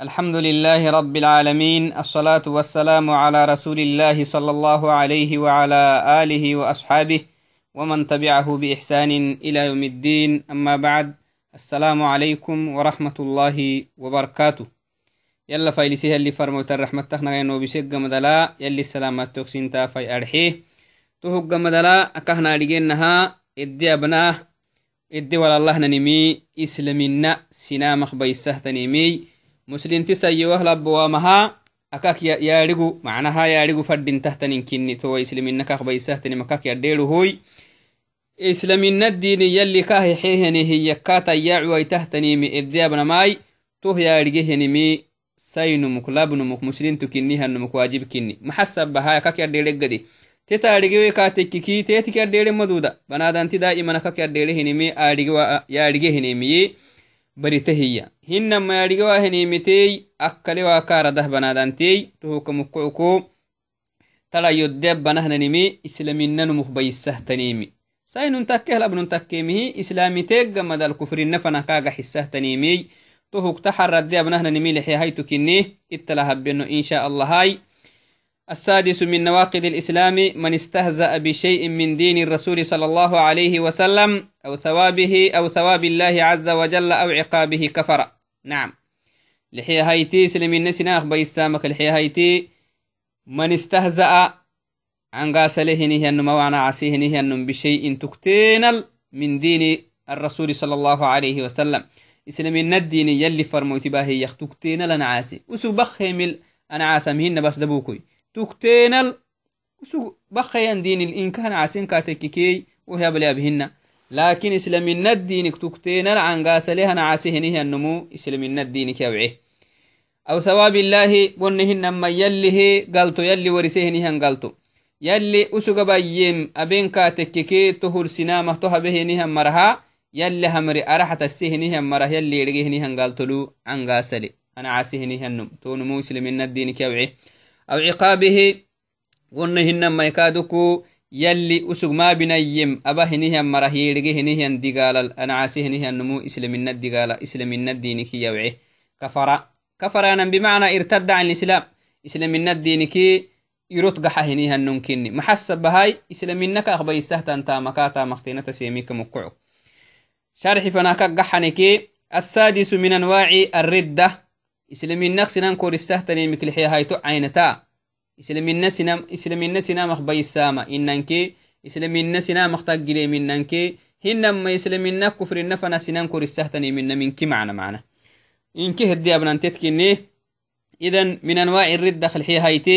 الحمد لله رب العالمين الصلاة والسلام على رسول الله صلى الله عليه وعلى آله وأصحابه ومن تبعه بإحسان إلى يوم الدين. أما بعد السلام عليكم ورحمة الله وبركاته. يلا فايلسيها اللي فرموت الرحمة تخنا ينو بسيق مدلا يلي السلامات توكسين تافي أرحيه تهق مدلا أكهنا لجينها إدي أبناه إدي ولا الله ننمي إسلامنا سنامخ بيسه تنمي. muslimti sayowhlabbo wamahaa akak yaarigu macnaha yaarigu fadhintahtaninkinni towa isliminnakakbaisahtanim akak yadheeruhoy islaminaddiini yalli kahexehene hiyyakkaatayyacuwaitahtanimi eddeabnamaai toh yaarigehenimi saynumuk labnumuk muslintukinnihanumuk waajibkinni maxasabahaa akak yadheeregade te taarigewe kaatekkiki teetik yadheere maduuda banaadanti daa'iman akak yadheerehenimi yaadhigehenimiye baritehiya hinama yadhigewa henimitey akkalewa kaaradah banadantey tohoka mukucuko tala yoddeab banahnanimi islaminanumuk bayisahtanimi sainun takkehlabnun takkemihi islamiteegga madal kufrinna fana kaaga xisahtanimey tohuk taxaradde abnahnanimi lexehaytukinni ittala habbeno insha allahai السادس من نواقض الإسلام من استهزأ بشيء من دين الرسول صلى الله عليه وسلم أو ثوابه أو ثواب الله عز وجل أو عقابه كفر. نعم. لحيا هايتي سلمين نسنا بيسامك لحيا هايتي من استهزأ عن قاسله نهي النم وعنا عسيه نهي النم بشيء تكتينل من دين الرسول صلى الله عليه وسلم. إسلامين الدين يلي فرموتي باهي يختكتين لنا عاسي. وسو بخيمل أنا عاسمهن بس دبوكوي. تكتينل وسو بخيان دين الإنكان عاسين كاتككي وهي بليابهن لكن إسلامنا الدين تكتينل عن قاسلها نعاسهنه النمو إسلامنا الدين كيوعيه أو ثواب الله قنهن ما يليه قلتو يلي ورسهنه قلتو. يلي أسوغ بايم أبين كاتككي تهر سنامة تهبهنه مرها يلي همري أرحة السهنه مرها يلي رجهنه قلتلو عن قاسلي. أنا عاسهنه النم تونمو إسلامنا الدين كيوعيه أو عقابه ونهن ما يكادكو يلي أسوق ما بنيم. أبا هنيه مرة هيرجي هنيه دقال الأنعاسي هنيه النمو إسلامنا الدقال إسلامنا الدين كي يوعيه كفر. كفر أنا بمعنى ارتد عن الإسلام. إسلامنا الدين كي يروت قحا هنيه النمكني محسب بهاي إسلامنا كأخبا يسهتا انتا مكاتا مختينة سيميك مكعو شارح فناكا قحنكي السادس من أنواع الردة. Islaminaq sinan koristahtanimikilxiyahayto caynata islamina sinam islamina sinamaq bayisama inanke islamina sinamaq taggileminanke hinama islamina kufrina fana sinan koristahtanimina minki macna macna inki hedi abnantetkine idan min anwaci ridda khilxiyahayte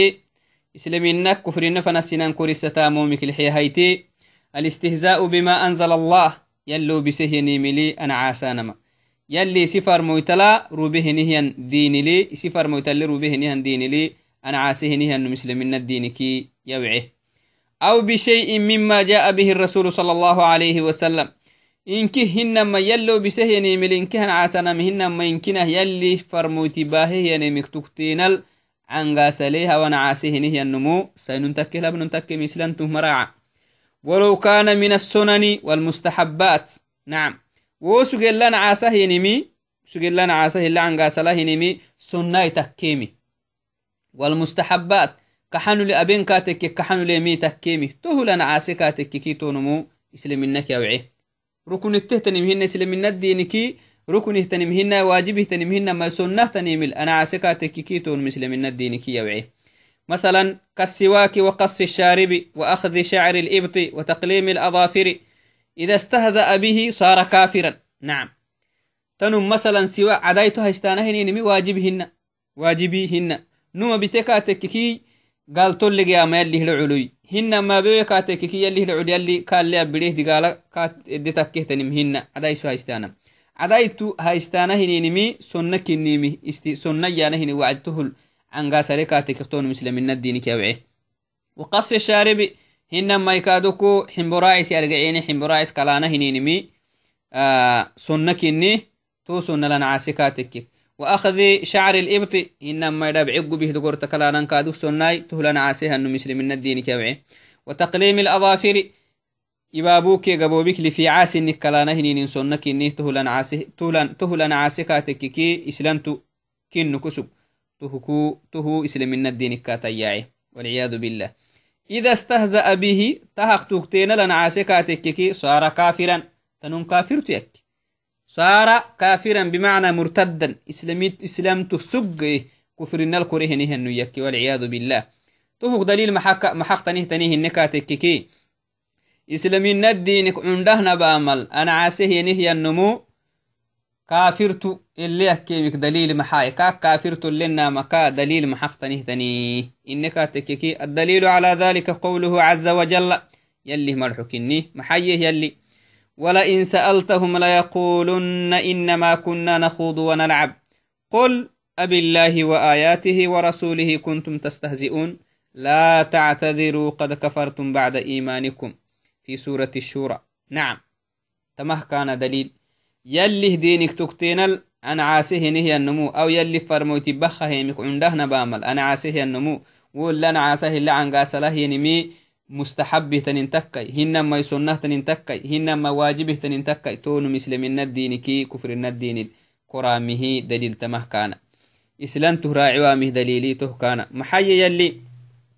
islamina kufrina fana sinan korisatamomikilxiyahayte alistihza'u bima anzala allah yallo bisehyenimili anacaasanama يلي سفر مويتلا روبهنهن دينلي سفر مويتلا روبهنهن دينلي أنا عاسهنهن مسلمين الدين كي يوعه أو بشيء مما جاء به الرسول صلى الله عليه وسلم. إنك هنما يلو بسهيني ملينكهن عاسنا مهنما إنكنه يلي فرموتي باهي مكتوكتينل عن غاسليها ونعاسهنه النمو سيننتكي لابننتكي مثلا مراعا ولو كان من السنن والمستحبات. نعم. Wo sugellan caasa hinimi sugellan caasa hila cangaasala hinimi sunnai takkemi walmustaxabbaat kaxanule aben kaatekke kaxanulemi takkemi tohulan caase kaatekkiki tonumu islaminakyawce rukunitehtanim hina islaminaddiiniki rukunihtanim hina waajibihtanim hina ma sunnahtanimil ana caase kaatekkiki tonum islaminaddiiniki yawce مثلا كالسواك وقص الشارب وأخذ شعر الإبط وتقليم الأظافر إذا استهزأ به صار كافرا. نعم. تنم مثلا سوى عدايتو هستانهن نمي واجبهن واجبيهن نوما بتكا تككي قال تولي أما يلي العلوي هن ما بيكا تككي يلي العلوي يلي قال لي أبريه دي قال كات ادتكه تنمهن عدايتو هستانا عدايتو هستانهن نمي سنك نمي. استي سنة يانهن وعدته عن قاسري كاتكتون مسلمين الدين كيوعي وقص الشارب hinama ikaduku ximboracis argacini ximboracis kalana hininimi sunna kinni to sunna lanacasi katekik وأخذ شعر الإبط إنما يدبع به دقور تكلانا كادو سناي تهلنا عاسيها أنه مسلم من الدين كبعي وتقليم الأظافر إبابوك قبوبك لفي عاس إنك كلانا هنين سنك إنه تهلنا عاسي تهلنا عاسي كاتككي إسلامتو kinnu إذا استهزأ به تهختوك تينا لن صار كافرا. تنون كافرتيك. صار كافرا بمعنى مرتدا. إسلام تفسق كفرنا الكره نهن يك والعياذ بالله. تفوق دليل محق محق تنه تنه النكاتك كي إسلامي الدين عنده نبامل أنا عاسه ينهي النمو كافرت اللي أكيمك دليل محاي. كاك كافرت لنا مكا دليل محقتنهتني إنك تككي الدليل على ذلك قوله عز وجل. يلي مرحكني محيه يلي. ولئن سألتهم ليقولن إنما كنا نخوض ونلعب. قل أبي الله وآياته ورسوله كنتم تستهزئون. لا تعتذروا قد كفرتم بعد إيمانكم. في سورة الشورى. نعم. تمه كان دليل. يلي دينك تكتينل أنا عاسه نهي النمو أو يلي فرموتي بخه يمك عندهنا بامل أنا عاسه النمو. ولا أنا عاسه اللي عن قاسله ينمي مستحب تننتكي هنما يسنه تننتكي هنما واجبه تننتكي. تون مسلمين الدين كي كفر الدين كرامه دليل تمه كان. إسلام تهراعي وامه دليلي ته كان. محي يلي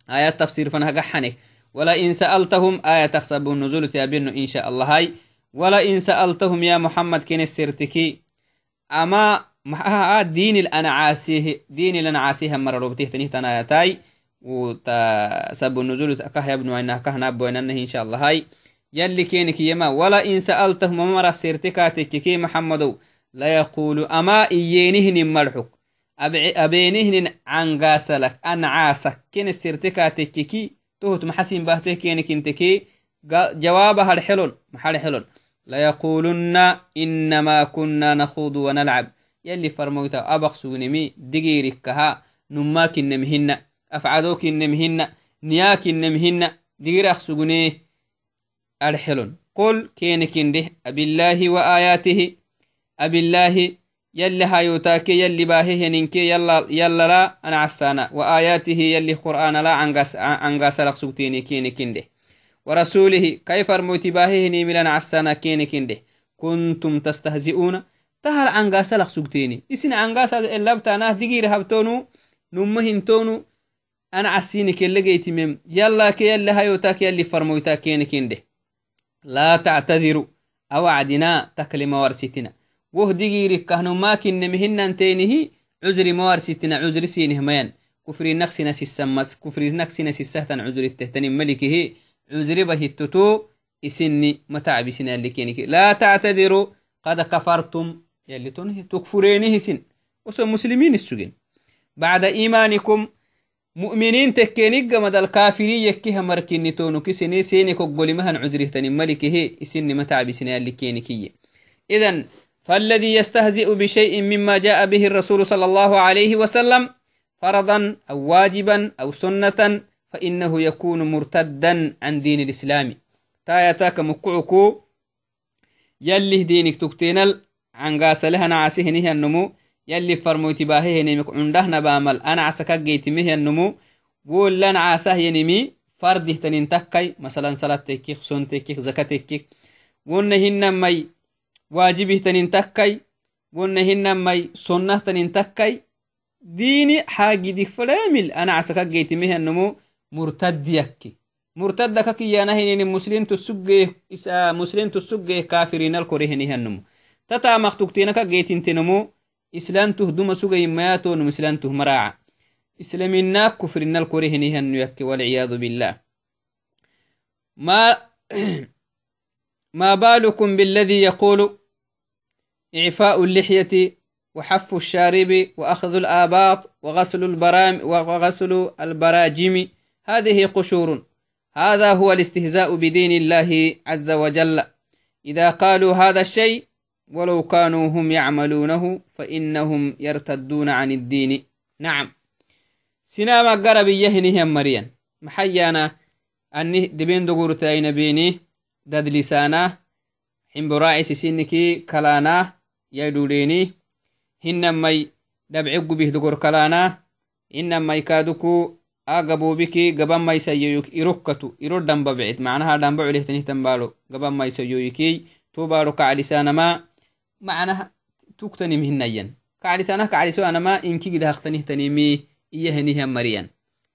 آيات تفسير فنها قحنك. ولا إن سألتهم آية تخسب النزول تابين إن شاء الله هاي. ولئن سألتهم يا محمد كن السرتكي. أما ما دين الأنعاسيه دين الأنعاسيه مرة ربته تنيه تنايتاي. وتسب النزول أكاه يبنو أنها كهنا بويننه إن شاء الله هاي. يلي كينك يما ولا إن سألتهم مرة سرتكاتك محمد لا يقول أما إيينهن مرحك. أبينهن عن قاسلك أنعاسك. كن السرتكاتك تهت محسن باهته كينك انتكي جوابها الحلول محل حلول. ليقولن إنما كنا نخوض ونلعب. يلي فرموتا أبق سونمي دقيركها نماك النمهن أفعدوك النمهن نياك النمهن دقير أخسقنيه الحلون قل كينك ده أبي الله وآياته. أبي الله يلي هايوتاك يلي باهيه ننكي يلا, يلا لا أنا عسانا. وآياته يلي قرآن لا عنقاس لك سوتيني كينك ده ورسوله كيف رموتي باهيني ملان عسانا كيني كنده كنتم تستهزئون؟ تهل عنقاسا لك سكتيني إسن عنقاسا اللبتانا دقير هبتونو؟ نمهن تونو؟ أنا عسيني كاللقيت مم يلا كي يلا هايوتاك يلي فرموتا كيني كنده لا تعتذروا. أو عدنا تكلم ورستنا وه دقيرك كهنو ما كن مهن أنتينه؟ عذري موارستنا عذري سينه ميان كفري نقسنا سيسمت. كفري نقسنا سيسهتن. عذري التهتني ملكه. عذري بهتتو إسني متعبسنا اللي كينك. لا تعتذروا قد كفرتم. يلي تنهي تكفرينه سن وسو مسلمين السجن. بعد إيمانكم مؤمنين تكينيك مدى الكافرين يكيها مركني تونو. كسني سيني كقولي مهن عذره تني ملكه إسني متعبسنا اللي كينكي إذن فالذي يستهزئ بشيء مما جاء به الرسول صلى الله عليه وسلم فرضا أو واجبا أو سنة فإنه يكون مرتدا عن دين الإسلام. تايتاك مكعكو يلي دينك تكتينل عن قاس لها نعاسه نهي النمو يلي فرموت باهيه نمك عنده نبامل أنا عسكك جيت مهي النمو قول لنا عاسه ينمي فرده تنين تكي مثلا صلاة تكيك سون تكيك زكاة تكيك. ونهن مي واجبه تنين تكي ونهن مي سنة تنين تكي ديني حاجي دي فلامل أنا عسكك جيت مهي النمو مرتد يكي. مرتد ككي يانهن مسلم تسجه إسا مسلم تسجه كافرين الكورهن هنمو تتا مختوكتينك جيتين تنمو إسلام تهدم سجي مياتو نمسلام تهمراعا إسلامنا كفرنا الكورهن هنو يكي والعياذ بالله. ما ما بالكم بالذي يقول إعفاء اللحية وحف الشارب وأخذ الآباط وغسل البرام وغسل البراجم هذه قشور. هذا هو الاستهزاء بدين الله عز وجل. إذا قالوا هذا الشيء ولو كانوا هم يعملونه فإنهم يرتدون عن الدين. نعم. سناما قرب يهنهم مريان. محيانا أني دبين دقورتين بيني؟ دد لسانا. حنبراعي سسينكي كلانا. يدوليني. هنما دبعق به دقور كلانا. إنما يكادكو agabobiki gaban maisayoyik irokkatu iro damba bicit macnaha damba culehtanihtan baalo gaban maisayoyikey to baalo kaclisanama macnaha tuktanim hinayan كعلسانه كعلسو أنا ما إنكي قد هختنيه تنيمي إيهنيه مريان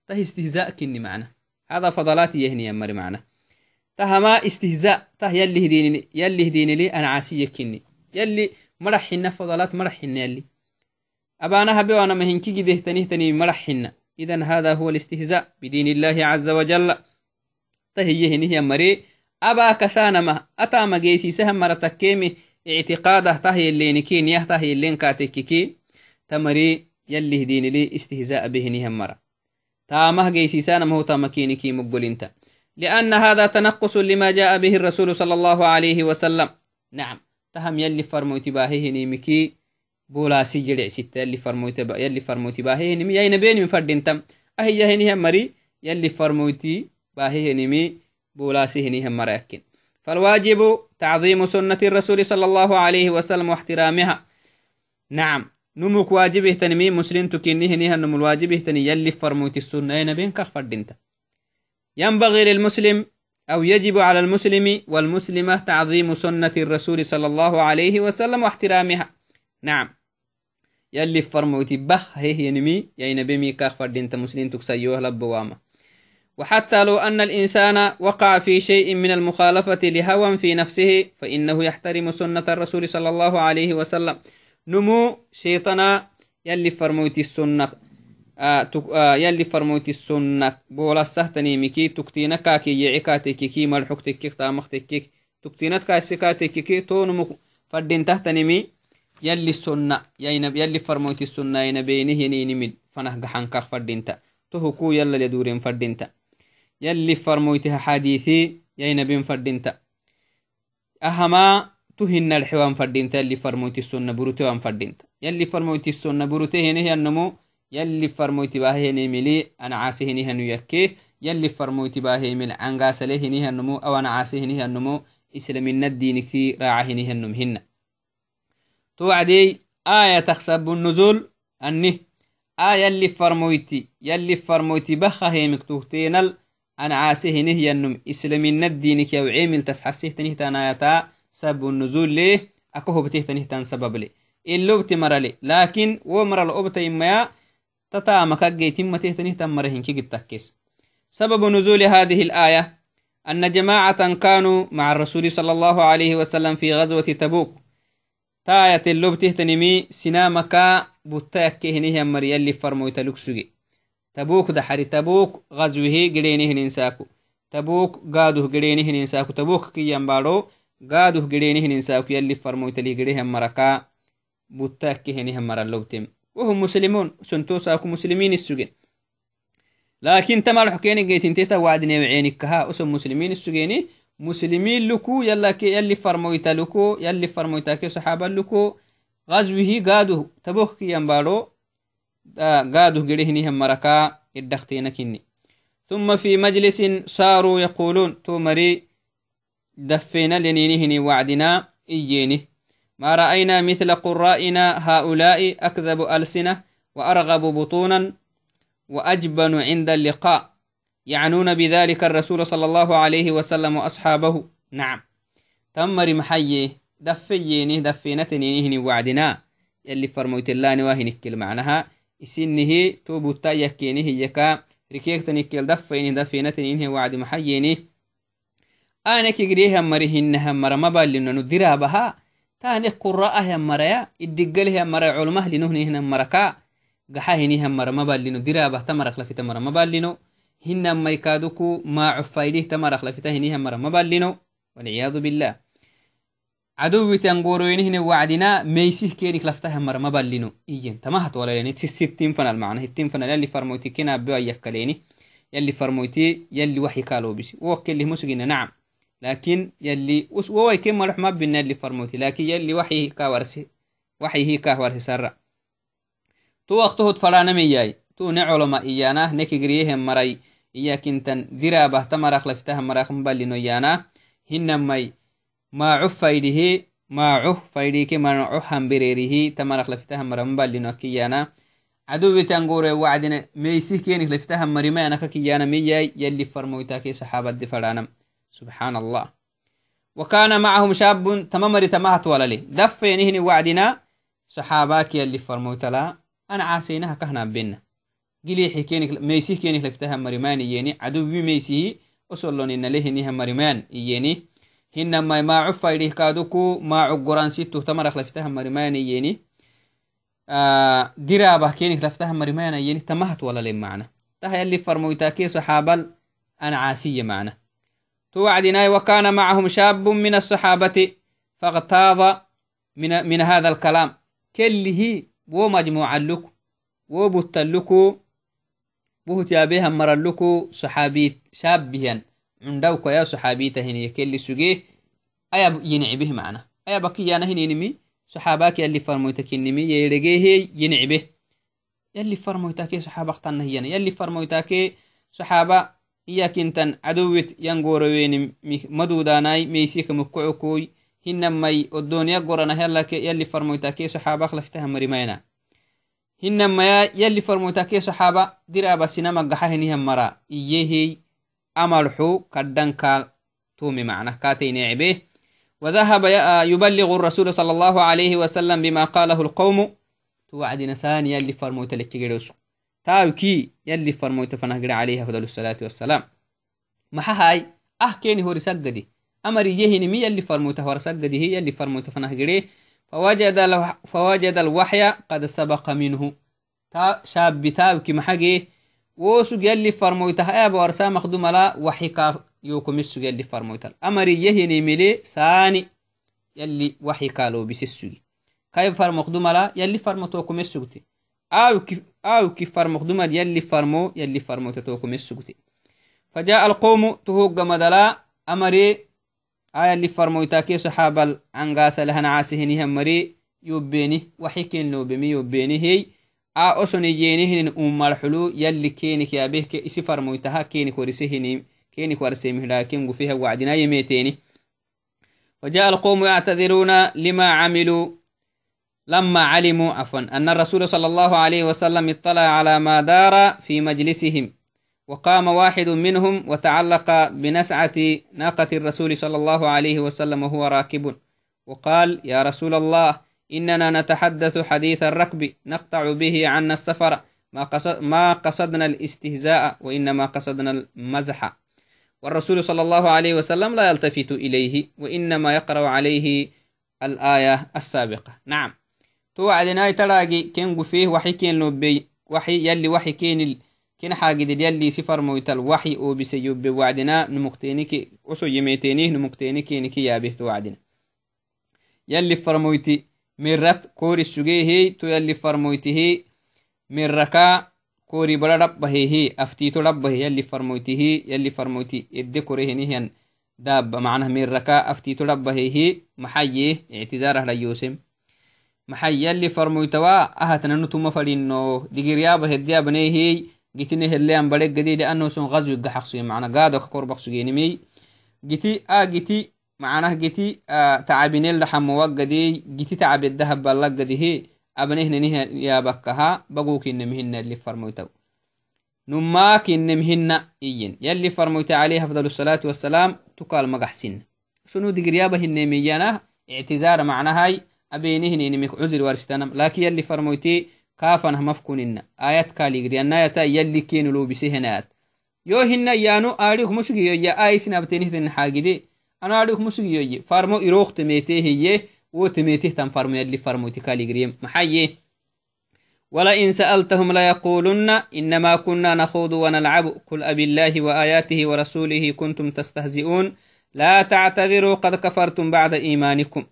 ته استهزاء كني معنا هذا فضلات إيهنيه مري معنا تهما استهزاء ته يلي هديني يلي هديني لي أنا عاسية إذا هذا هو الاستهزاء بدين الله عز وجل. تهيه مري. أبا كسانما أتا مجيسي سهم مرتكيمي اعتقاده تهي اللي نكين يه تهي اللي نكاتككي تمري يلي هدين لي استهزاء به نهم مرة. تامه جيسي سانما هو تامكينكي انت لأن هذا تنقص لما جاء به الرسول صلى الله عليه وسلم. نعم تهم يلي فرموت باهيه نيمكي بولاسي جرع ستة يلي فرموت با يلي فرموت باهيه نمي يين بين من فردنتم أهي يهني مري. يلي فرموتي باهيه نمي بولاسي هنيهم مريكن فالواجب تعظيم سنة الرسول صلى الله عليه وسلم واحترامها. نعم. نمك واجبه تنمي مسلم تكنيه نيها نم الواجبه تني يلي فرموت السنة. نبين كفردنت ينبغي للمسلم أو يجب على المسلم والمسلمة تعظيم سنة الرسول صلى الله عليه وسلم واحترامها. نعم. يلي فرموتي بخ هي ينمي يا نبي ميكا فردنت مسلم تكسيوه لبواما وحتى لو أن الإنسان وقع في شيء من المخالفة لهوى في نفسه فإنه يحترم سنة الرسول صلى الله عليه وسلم. نمو شيطنا يلي فرموت السنة آه آه يلي فرموت السنة بولا سهتني مكي تكتينا كاكي يعكاتك كي ملحوك تكيك تامختك تكتينا كاسكاتك كي تو نمو فردين تحتني يلي السنة يلي فرموت السنة ينبينه ينيني من. فنه قحان كاك فردين تهكو يلا لدورين فردين يلي فرمويتها حديثي يا نبي فردينتا. أهما تهن الحوان فردينتا يلي فرمويت السنة بروتوان فردينتا. يلي فرمويت السنة بروته هنه النمو يلي فرمويت باهي نملي أنا عاسي هنه نيكيه يلي فرمويت باهي من عنقاس له هنه النمو أو أنا عاسي هنه النمو إسلامنا الدين في راعه هنه النمهن توعدي آية تخسب النزول. أنه آية يلي فرمويتي يلي فرمويتي بخه مكتوهتين أنا عاسه نهي النم إسلامين الدينك يو عيمل تسحسيه تنه تنايتا سبب النزول ليه أكوه بتيه تنه تن سبب ليه إلو بتمر لي. لكن ومر الأبت إما تتا مكاقي تم تيه تنه تمرهن كي تكيس. سبب نزول هذه الآية أن جماعة كانوا مع الرسول صلى الله عليه وسلم في غزوة تبوك. تاية اللبته تنمي سنامك بطاك هنيه مريا اللي فرمويت لكسوغي تبوك دحري تبوك غزوه قرينه ننساكو. تبوك قادوه قرينه ننساكو. تبوك كي ينبارو قادوه قرينه ننساكو. يلي فرمويت لي قريهم مركا بوتاك هنهم مرا اللوتم وهم مسلمون. سنتو ساكو مسلمين السجن لكن تمال حكيني قيت انتيتا وعدني وعينك كها أسم مسلمين السجيني مسلمين لكو يلا كي يلي فرمويتا لكو يلي فرمويتا كي صحابة لكو. غزوه قادوه تبوك كي ينبارو قادوا قريهنهم مركا الدختينكني ثم في مجلس صاروا يقولون تومري دفينا لنينهني وعدنا إيينه. ما رأينا مثل قرائنا هؤلاء أكذب ألسنة وأرغب بطونا وأجبن عند اللقاء. يعنون بذلك الرسول صلى الله عليه وسلم وأصحابه نعم تمر محيي دفينه دفينتني وعدنا يلي فرموت الله نواهنك معناها isinihi to butta yakkenihi yaka rikeektanikkel daffaini dafinatiniinhe wacdi maxayeni anekigrihan mari hinahan mara mabalinanu dirabaha taane qura'ahan maraya iddigalehan mara culmah linohnihinan maraka gaxahinihan mara mabalino dirabah tamarak lafita mara mabalino hinan maikaduku maaco faidih tamarak lafita hinihan mara mabalino walciyadu billah عدوتي أنقوروينهن وعدنا ميسيه كينك لفتها مر مبلينو إيجين. تماهت ولا ليني. تستين فن المعنى التين فن يلي فرموتي كنا بيو يكاليني يلي فرموتي يلي وحي كالو بسي وكل اللي مسجنا نعم. لكن يلي وواي كم ملح ما بنا يلي فرموتي. لكن يلي وحي كاورسي. وحي هي كاورسي سرع تو وقته تفرانا مياي. تو نعلم إيانا. نكي قريهم مري مراخ مبلينو إيانا هنم مي maacu faydihi maacu faydike manacu hambirerihi tamarak lafitaha marambalino akiyana caduwitangore wacdine meysih kenik lafitaha marimayanaka kiyana miyay yalli farmoytake saxaabaddi fadhanam subxaan وكان معهم شاب تممر تمهت ولله دفينهن وعدنا صحاباك يلي فرموتلا أنا عاسينها كهنا بينا قليحي كينك ميسيه كينك لفتها مريمان ييني. عدو بميسيه أصلون إن له نها مريمان ييني. هنما ما عفا إليه كادوكو ما عقران ستو تمرخ لفتها مريمان ييني. آه درابة كينك لفتها مريمان ييني. تمهت ولا لم معنا. تها يلي فرموتاكي صحابا أنا عاسية معنا. توعدنا وكان معهم شاب من الصحابة فاغتاظ من, من هذا الكلام. كله ومجموعة لك وبتلكو يا صحابي تهني كل سجيه أيا ينعي به معنا. أيا بكي يانا هنينمي صحاباك يلي فرمويتك النمي يرجيه ينعي به. يلي فرمويتك صحابك تنهينا يلي فرمويتك صحابة إياك انتن عدوت ينقوروين مدوداناي. ميسيك مكعكوي hinamai oddooniya gorana yallake yalli farmoytake saxaabak laftaha marimayna hinamaya yalli farmoytake saxaaba diraba sinamagaxa henihan mara iyehey amarxu kaddankaal تومي معنى كاتين عبيه وذهب يبلغ الرسول صلى الله عليه وسلم بما قاله القوم توعد نسان يلي فرموت لكيجروس تاوكي يلي فرموت فنهجر عليه أفضل الصلاة والسلام ما هاي أه كيني هو رسالة أمري يهنمي يلي فرموته ورسقده يلي فرموته فنهجريه فوجد, فوجد الوحي قد سبق منه. تا شاب تاوك محقي وسوق يلي فرموته أبا ورسا مخدوم لا وحي كا يوكم السوق يلي فرموته أمري يهنمي لي ساني يلي وحي كالو بسسوق كيف فرم مخدوم لا؟ يلي فرموتوكم السوق أو كيف أو كيف فرم مخدوم يلي فرمو يلي فرموتوكم السوق فجاء القوم تهوق مدلا أمري aya li farmoytake saxaabal angaasalahan caasihinihan mari yobbeni waxiken lobemi yobbeni hey a osoniyeenihinin umarxulu yalli kenik yaabehke isi farmoytaha kenik warisehini kenik warsemihdaken gufeha wacdina yemeteni وجاء القوم يعتذرون لما عملوا لما علموا عفوا أن الرسول صلى الله عليه وسلم اطلع على ما دار في مجلسهم وقام واحد منهم وتعلق بنسعة ناقة الرسول صلى الله عليه وسلم وهو راكب. وقال يا رسول الله إننا نتحدث حديث الركب نقطع به عنا السفر. ما, قصد ما قصدنا الاستهزاء وإنما قصدنا المزح. والرسول صلى الله عليه وسلم لا يلتفت إليه وإنما يقرأ عليه الآية السابقة. نعم. توعدنا تلاقي كن فيه وحي كين وحي يلي وحي كين كنا حاجد يلي سفر مويت الوحي أو بسيوب بوعدنا نمكتينك أسو يميتينيه نمكتينك نكي يابه توعدنا يلي فرمويتي مرت كوري السجيه تو يلي فرمويته مركا كوري بلا ربه هي أفتيتو ربه يلي فرمويته يلي فرمويتي إدي كوريه نهيان داب معناه مركا أفتيتو ربه هي محيي اعتذاره ليوسم محي يلي فرمويتوا gitine helean bareg gedide anoson gazwiga xaqsuye mana gaado ka korbaqsugenimey giti a giti macnah giti tacabinel dhaxamowagadey giti tacabeddahaballagadihe abnehnenih yabakkaha bagukinnemhinali farmoytaw numaa kinnemhinna iyin yalli farmoyta alayhi afdal الصلاة والسلام tukal magaxsin sunu digiryaba hinnemiyana اعتزار معناهاي أبينهن عذر وارستنم لكن يلي فرمويتي كافنه مفكوننا آيات كاليغري النايتا يلي كينو لو بسهنات يو هنا يانو آريك مسجيو يا آي سنابتينه تن حاجدي أنا آريك مسجيو يي فارمو إروخ تميته هي و تميته تن فارمو يلي فارمو تكاليغري محيي ولئن سألتهم ليقولن إنما كنا نخوض ونلعب قل أبي الله وآياته ورسوله كنتم تستهزئون لا تعتذروا قد كفرتم بعد إيمانكم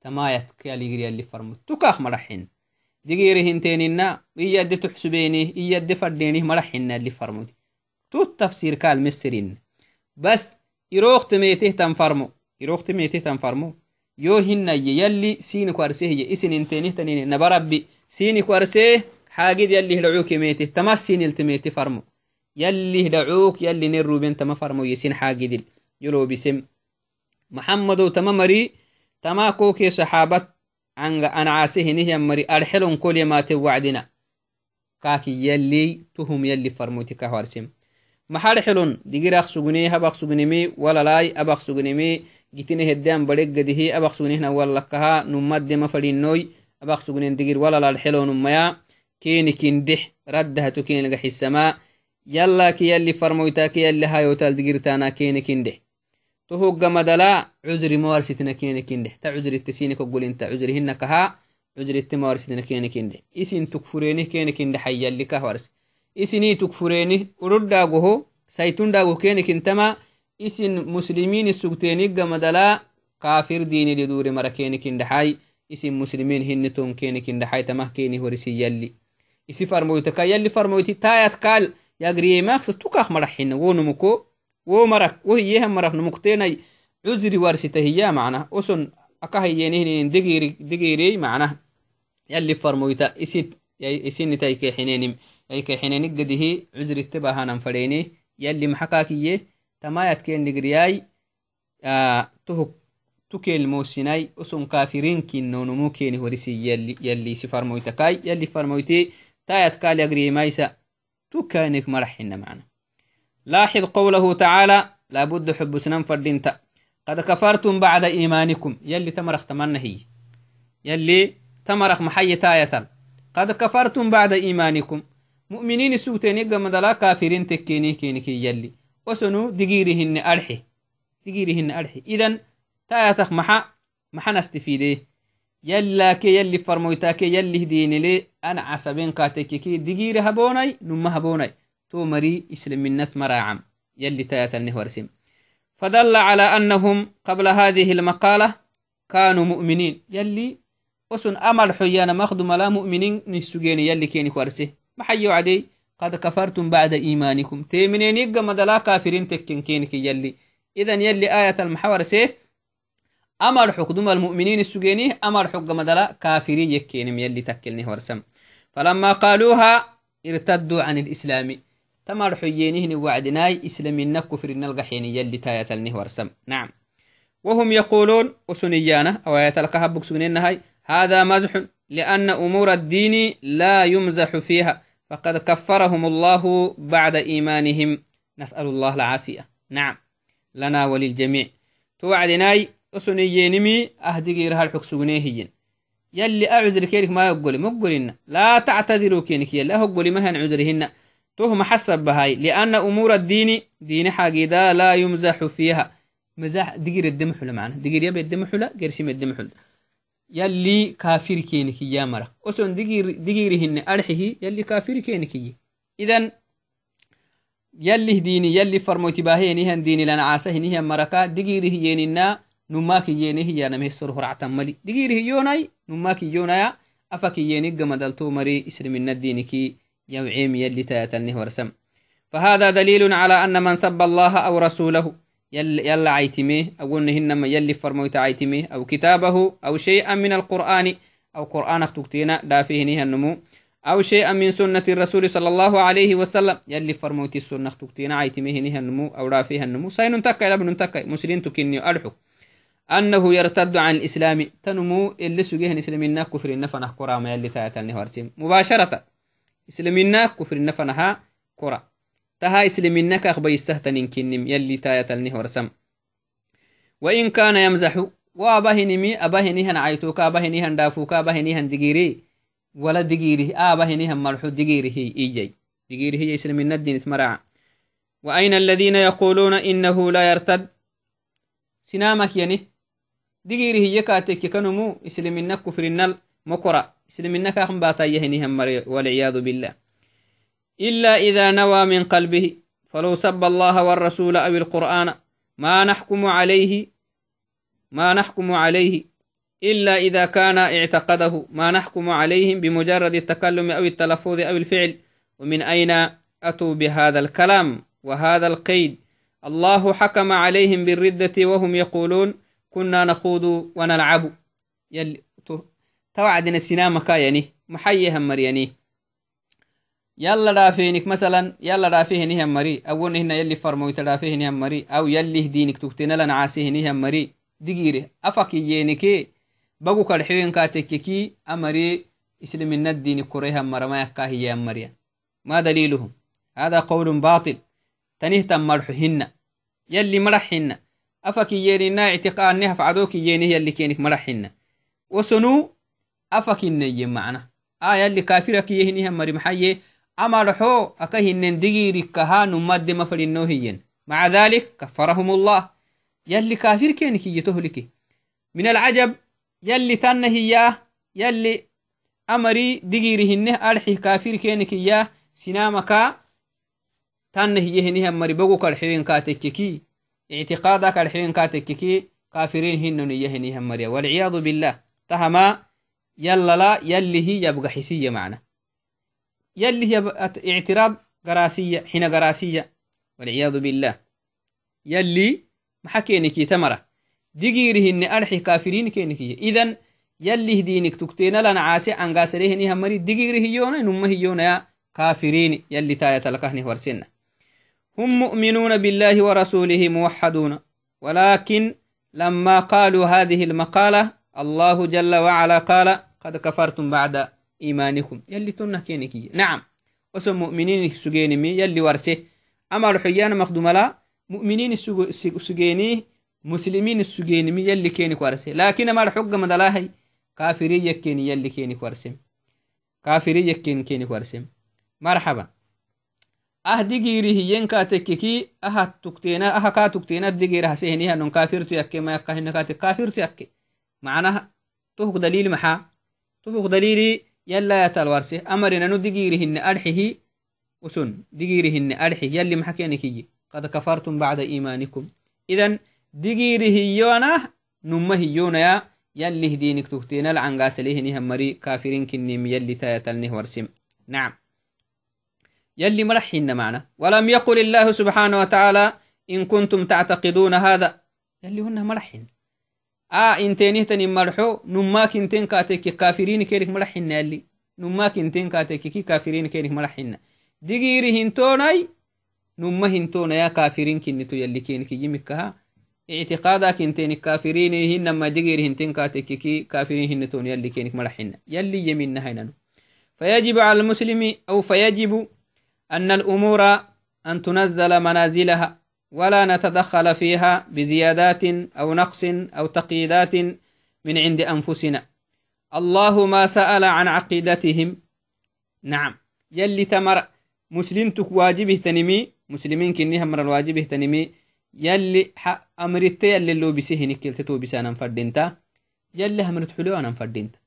تمايت كاليغري اللي فرمو تكاخ مرحين digiri hintenina iyadde tuxsubenih iyadde faddenih maraxina li farmud tut tafsir kal mesirin bas iroqtemeteh tan farmo iroqtemeteh tan farmo yo hinnaye yalli sini kwarsehiye isin intenih tanine nabarabbi sini kwarseh xaagid yalli hidhacuukemeteh tamas siniltemete farmo yalli hidhacuuk yalli nen ruben tama farmoye sin xaagidil yolobisem maxamadow tama mari tama koke saxaabat anga ancaasehinihiyan mari arxelon kolyamate wacdina kaki yalli tuhum yalli farmoti kahwarsim maxarxelon digiraq sugne habaq sugneme walalai abaq sugneme gitine heddean bareggadihi abaq sugnehna wallakaha numaddema fadinoy abaq sugnen digir walalal xelonumaya kenikindeh raddahato keniga xisama yallaki yalli farmoytake yalli hayotal digirtana kenikindeh to hoggamadala cuzri mawarsitina kenikindeh ta cuzritte sinikoggolinta cuzri hinakaha cudritte mawarsitina kenikindeh isin tukfurenih kenikindeh hayyallikah wars isinii tukfurenih uruddagoho saytundago kenikintama isin muslimini sugteeniggamadala kafir dinidi duri mara kenikindahai isin muslimin hiniton kenikindahai tamah keni horisi yalli isi farmoytaka yalli farmoyti tayat kal yagriyemaaksa tukak maraxina wo numuko wo marak wo hiyehan marak numuktenai cuzri warsita hiya macnah oson akahayenihinin digirey macnah yalli farmoyta isinitaykexinenim yaykexinenig cuzritte bahanan fadheene yalli maxakakiye tamayatken digriyai tukel mosinai oson kafirinkinnonumu keni horisi yalli isi farmoytakai yalli farmoyti تايت قال يقري ميسا تكانك مرحنا معنا لاحظ قوله تعالى لابد حب سنان فردينتا. قد كفرتم بعد إيمانكم. يلي تمرخ تمنى هي. يلي تمرخ محي تايتا. قد كفرتم بعد إيمانكم. مؤمنين سوتين يقام دلا كافرين تكيني كينكي يلي. وسنو دقيرهن أرحي. دقيرهن أرحي. إذن تايتك محا محا نستفيده يلا كي يلي فرمويتاكي يلي هديني لي. أنا عصبين كاتكي كي دقيري هبوناي نما هبوناي تو مري إسلام منت مراعم يلي تايت النهورسم فدل على أنهم قبل هذه المقالة كانوا مؤمنين. يلي وسن أمر حيانا مخدم لا مؤمنين نسجين يلي كيني كورسه محيو عدي. قد كفرتم بعد إيمانكم. تيمنين يقى مدلا كافرين تكين كينك يلي. إذن يلي آية المحور سيه أمر حكدم المؤمنين السجيني أمر حق مدلا كافري يكينم يلي تكلني ورسم فلما قالوها ارتدوا عن الإسلام. تمر حيينه وعدناي إسلامنا كفر الغحين يلي تايتلني ورسم. نعم. وهم يقولون وسنيانا أو يتلقها بكسونين هاي هذا مزح لأن أمور الدين لا يمزح فيها فقد كفرهم الله بعد إيمانهم. نسأل الله العافية. نعم. لنا وللجميع. توعدناي osoniyeenimi ahdigiiraha xogsugnehiyyen yalli cuzri kenik ma yoggoli moggolina laa tactadiru kenik yalli a hoggolimahan cuzrihina toh maxasabahay lianna umuura diini diine xagida laa yumzaxu fiiha mazax digir eddemuxula mana digir yab eddemuxula gersim eddemuxula yalli kafiri kenikiyya mara oson digirihine arxihi yalli kafiri kenikiyye idan yallih diini yalli farmoytibahenihan diini lanacasahinihan maraka digirihiyeenina numa kiyyene hiyanamehsor horactan mali digiri hiyyonai numa kiyyonaya afa kiyyenig gamadalto mari islimina diniki يوعيم يلي تايتنه ورسم. فهذا دليل على أن من سب الله أو رسوله يل يلا عيتمه أو إنهن يلي فرموت عيتمه أو كتابه أو شيئا من القرآن أو قرآن تكتينا دافيه نها النمو أو شيئا من سنة الرسول صلى الله عليه وسلم يلي فرموت السنة تكتينا عيتمه نها النمو أو رافيها النمو. سين تكا إلى ابن تكا مسلم تكني أرحو. أنه يرتد عن الإسلام تنمو اللي سجيه كفر النفنة كرة ما يلي هرسم مباشرة. إسلامنا تها إسلامنا كأخبي السهتن كنم يلي تايتني هرسم وإن كان يمزح وأبهنمي أبهنهن عيتوك أبهنهن دافوك أبهنهن دقيري. ولا دقيري أبهنهن مرحو دقيري هي إيجي. دقيري هي إسلامنا الدين تمرع. وأين الذين يقولون إنه لا يرتد؟ سنامك يعني digiri hiye kaateke kanumu islimina kufrinal mokora islimina kakan baatayyahinihan mare walciyadu billah إلا إذا نوى من قلبه فلو سب الله والرسول أو القرآن ما نحكم عليه ما نحكم عليه. إلا إذا كان اعتقده ما نحكم عليهم بمجرد التكلم أو التلفظ أو الفعل. ومن أين أتوا بهذا الكلام وهذا القيد؟ الله حكم عليهم بالردة وهم يقولون كنا نخوض ونلعب. يلي توعدنا السينما كايني محيها مرياني يلا دافينك مثلا يلا دافيه نهم مري. أو هنا يلي فرمويت دافيه نهم مري. أو يلي دينك تكتنا لنا عاسيه نهم مري. دقيري أفك يينكي بقو كالحيوين كاتككي أمري إسلام الدين كريها مرما يكاهي مريا ما دليلهم. هذا قول باطل. تنهتم مرحهن يلي مرحهن أفكييننا اعتقانها فعدوكيينه يلي كينك مرحنا وسنو أفكيني معنا. آه، آيا اللي كافر كافرة كيهنها مري محيي أمر حو أكهنن ديري كها نمد مفر النوهين مع ذلك كفرهم الله. يلي كافر كينك يتهلكي من العجب يلي تنه إياه يلي أمري ديريهنه أرحي كافر كينك إياه سنامك تنه يهنها مري بغو كالحوين كي. اعتقادك الحين كاتككي كافرين هنن يهنها مري. والعياذ بالله. تهما يلا لا يلي هي يبقى حسية معنا. يلي هي اعتراض قراسية حين قراسية والعياذ بالله. يلي ما حكينك تمرة. دقيره إن أرحي كافرين كينك إذا يلي دينك تكتين لنا عاسي عن قاسره إنها مري دقيره يونا نمه يونا يا كافرين. يلي تاية لكهنه ورسنة هم مؤمنون بالله ورسوله موحدون. ولكن لما قالوا هذه المقالة الله جل وعلا قال قد كفرتم بعد إيمانكم يلي تنه كينكي نعم وسم مؤمنين سجيني يلي ورسه أما رحيان مخدوم لا مؤمنين سجيني مسلمين السجيني يلي كينك ورسه لكن ما الحق مدلاهي كافري يكيني يلي كينك ورسم كافري يكين كينك ورسم مرحبا ah digiri hiyenka tekkeki aha tukteena aha ka tukteena digir hasehenihanon kafirtu yakke mayakkahinakate kafirtu yakke معناها تهك دليل محا. تهك دليل يلا يتالوارسي أمرنا نو ديجيرهن ارحي وسن. ديجيرهن أرحه. يلي محكينكي قد كفرتم بعد إيمانكم. اذا ديجيره يونا نمه يونا يا. دينك هدينك تهتين العنقاس ليهنها مري. كافرين كنيم يلي تايتالنه ورسم نعم. يلي مرحين معنا. ولم يقل الله سبحانه وتعالى إن كنتم تعتقدون هذا. يلي هن مرحين كاتك كافرين كيرك ملحين يلي نماك إنتين كاتك كي كافرين كيرك ملحين دقيري هنتوناي نما هنتونا يا كافرين كنتو يلي كينك يمكها اعتقادك انتين كافرين هن ما دقيري هنتين كاتك كي كافرين هنتون يلي كينك ملحين يلي يمين هينانو فيجب على المسلم أو فيجب أن الأمور أن تنزل منازلها. ولا نتدخل فيها بزيادات أو نقص أو تقييدات من عند أنفسنا. الله ما سأل عن عقيدتهم. نعم. يلي تمر. مسلم واجبه تنمي مسلمين كني همر الواجبه تنمي يلي أمرت يلي اللو بسيه نكلت تو بسانا فردينتا. يلي همرت حلو أنا فردينتا.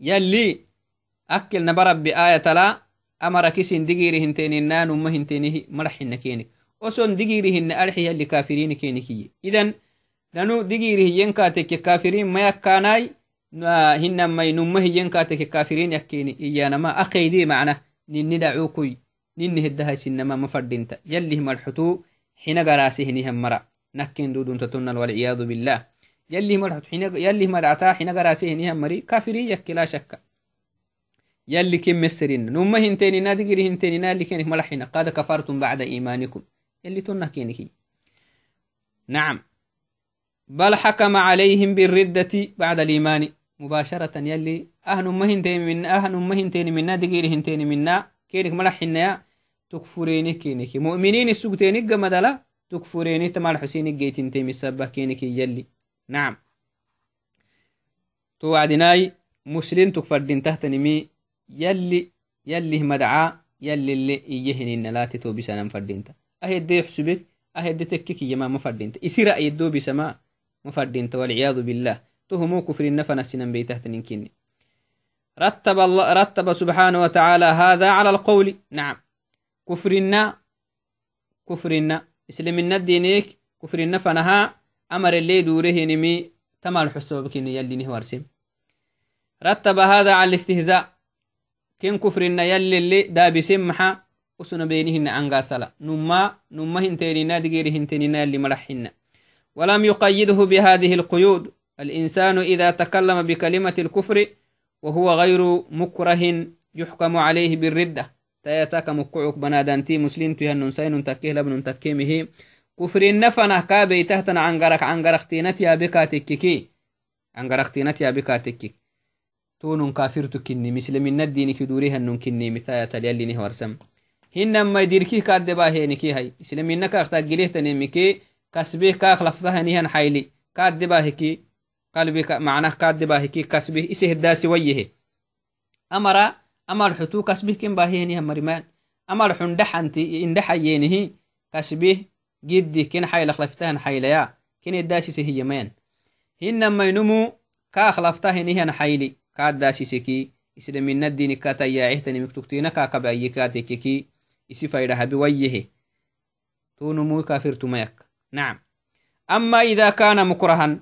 يلي أكل نبرب بآية لا. amara kisin digiri hinteninna numma hintenihi madaxina kenik oson digiri hinne arxi yalli kafirini kenikiye idan nanu digiri hiyenkaateke kafirin mayakkanai hinamai numma hiyenkaateke kafirin yakkeni iyanama akeydi macna ninni dhacukuy ninni hedahaisinama mafadinta yallih madxutu xina garaasihinihan mara nakken duduntatonal walciyadu billah yallih madcata xina garaasihinihan mari kafirin yakke laa shakka يلي كم مسرين نما هنتيننا دقري هنتيننا اللي كينك ملحنا قد كفرتم بعد إيمانكم يلي تنه كينك نعم. بل حكم عليهم بالردة بعد الإيمان مباشرة يلي أهن ما هنتين من أهن ما هنتين منا دقيري هنتين منا. كينك ملحنا تكفريني كينك. مؤمنين السوقتين قمدلا تكفريني تمال حسين جيتين تيمي السبه كينك يلي. نعم. توعدناي مسلم تكفردين تحت نمي يلي يلي مدعا يلي اللي إيهن لا تتو بسانا يحسبك أهد تككي يما مفردينتا إسيرا يدو بسما مفردينتا والعياذ بالله. تهمو كفر النفن السنن بيتهت ننكني رتب الله رتب سبحانه وتعالى هذا على القول. نعم. كفرنا كفرنا. اسلمنا الدينيك كفرنا فنها أمر اللي دوره نمي تمال حسوبك يلي نهوارسم رتب هذا على الاستهزاء. ken kufrinna yallili daabisen maxa usuna benihinna angasala numa numa hintenina digiri hintenina yalli maraxinna ولم يقيده بهذه القيود الإنسان إذا تكلم بكلمة الكفر وهو غير مكره يحكم عليه بالردة تياتاك مكعوك بنادانتي مسلم تيهن سين تكيه لبن تكيمه كفر النفنة كابي تهتن عنقرك بكاتككي عنقرختينت يا بكاتككي تونون كافرتو كني مسلمين الدين كدوري هنون كني متايا تليالي hinamai dirkih kaaddebaahenikihay islamina kaaqtagilehtanemike kasbih kaaq laftahanihan hayli kaaddebaahiki qalbi macnah kaaddebaahiki kasbih isehdaasi wayehe amara amal xutu kasbih kinbaahihenihan marimaan amal xundhaxanti indhaxayenihi kasbih giddi kin haylaq laftahan haylaya kin eddaasise hiyamayan hinamainumu kaaq laftahenihan hayli kaaddaasiseki islamina dinikatayaacihtani miktugtiina kaakabayyikaadekeki isi faydahabi wayyehe. كافر تميك نعم أما إذا كان مكرها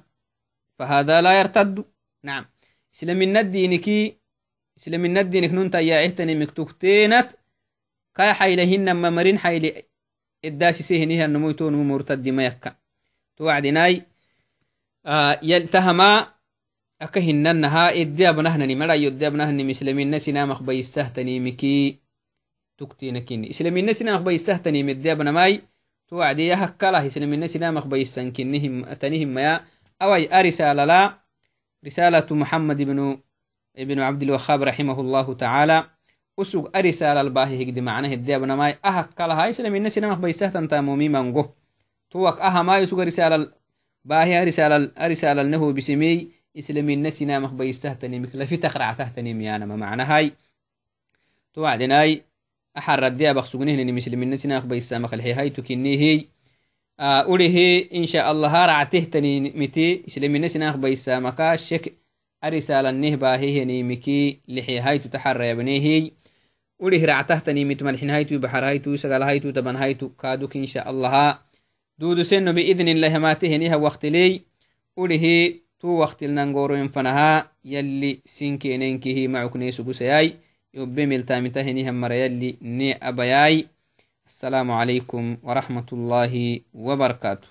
فهذا لا يرتد نعم إسلام الدينك إسلام الدينك ننتا يا إهتني مكتوكتينت كاي حيلهن ما مرين حيل الداسي سيهنها النمو تونمو مرتد ميكا توعدناي آه يلتهما أكهننها إدياب نهنني ملا يدياب نهني مسلمين نسينا مخبي السهتني مكي تكتينكين إسلامين نسينا مخبي السهتني مدياب نماي. توعدي هكلا إسلامين نسينا مخبي السنكنهم أتنهم ما أوي أرسالة لا. رسالة محمد بن ابن عبد الوهاب رحمه الله تعالى. أسوق أرسالة الباهي هكذا معناه الدياب نماي. أهكلا هاي إسلامين نسينا مخبي السهتن تامومي منغو توك أها ما يسوق رسالة باهي رسالة رسالة النهو بسمي. إسلامي نسينا مخبي السهتني مكلا في تقرع تهتني ميانا ما معنى هاي. توعدناي بنيه أوليه رعته تني مت ملحين. هاي تو بحر. هاي تو سقال. هاي تو تبن. هاي تو كادوك إن شاء الله. دودو سنو بإذن الله ما تهنيها وقت لي. أوليه tu waktilnangoroyen fanaha yalli sinkenenkihi macuknesugusayai يوبي ملتامتهني هم مريالي ني أبياي. السلام عليكم ورحمة الله وبركاته.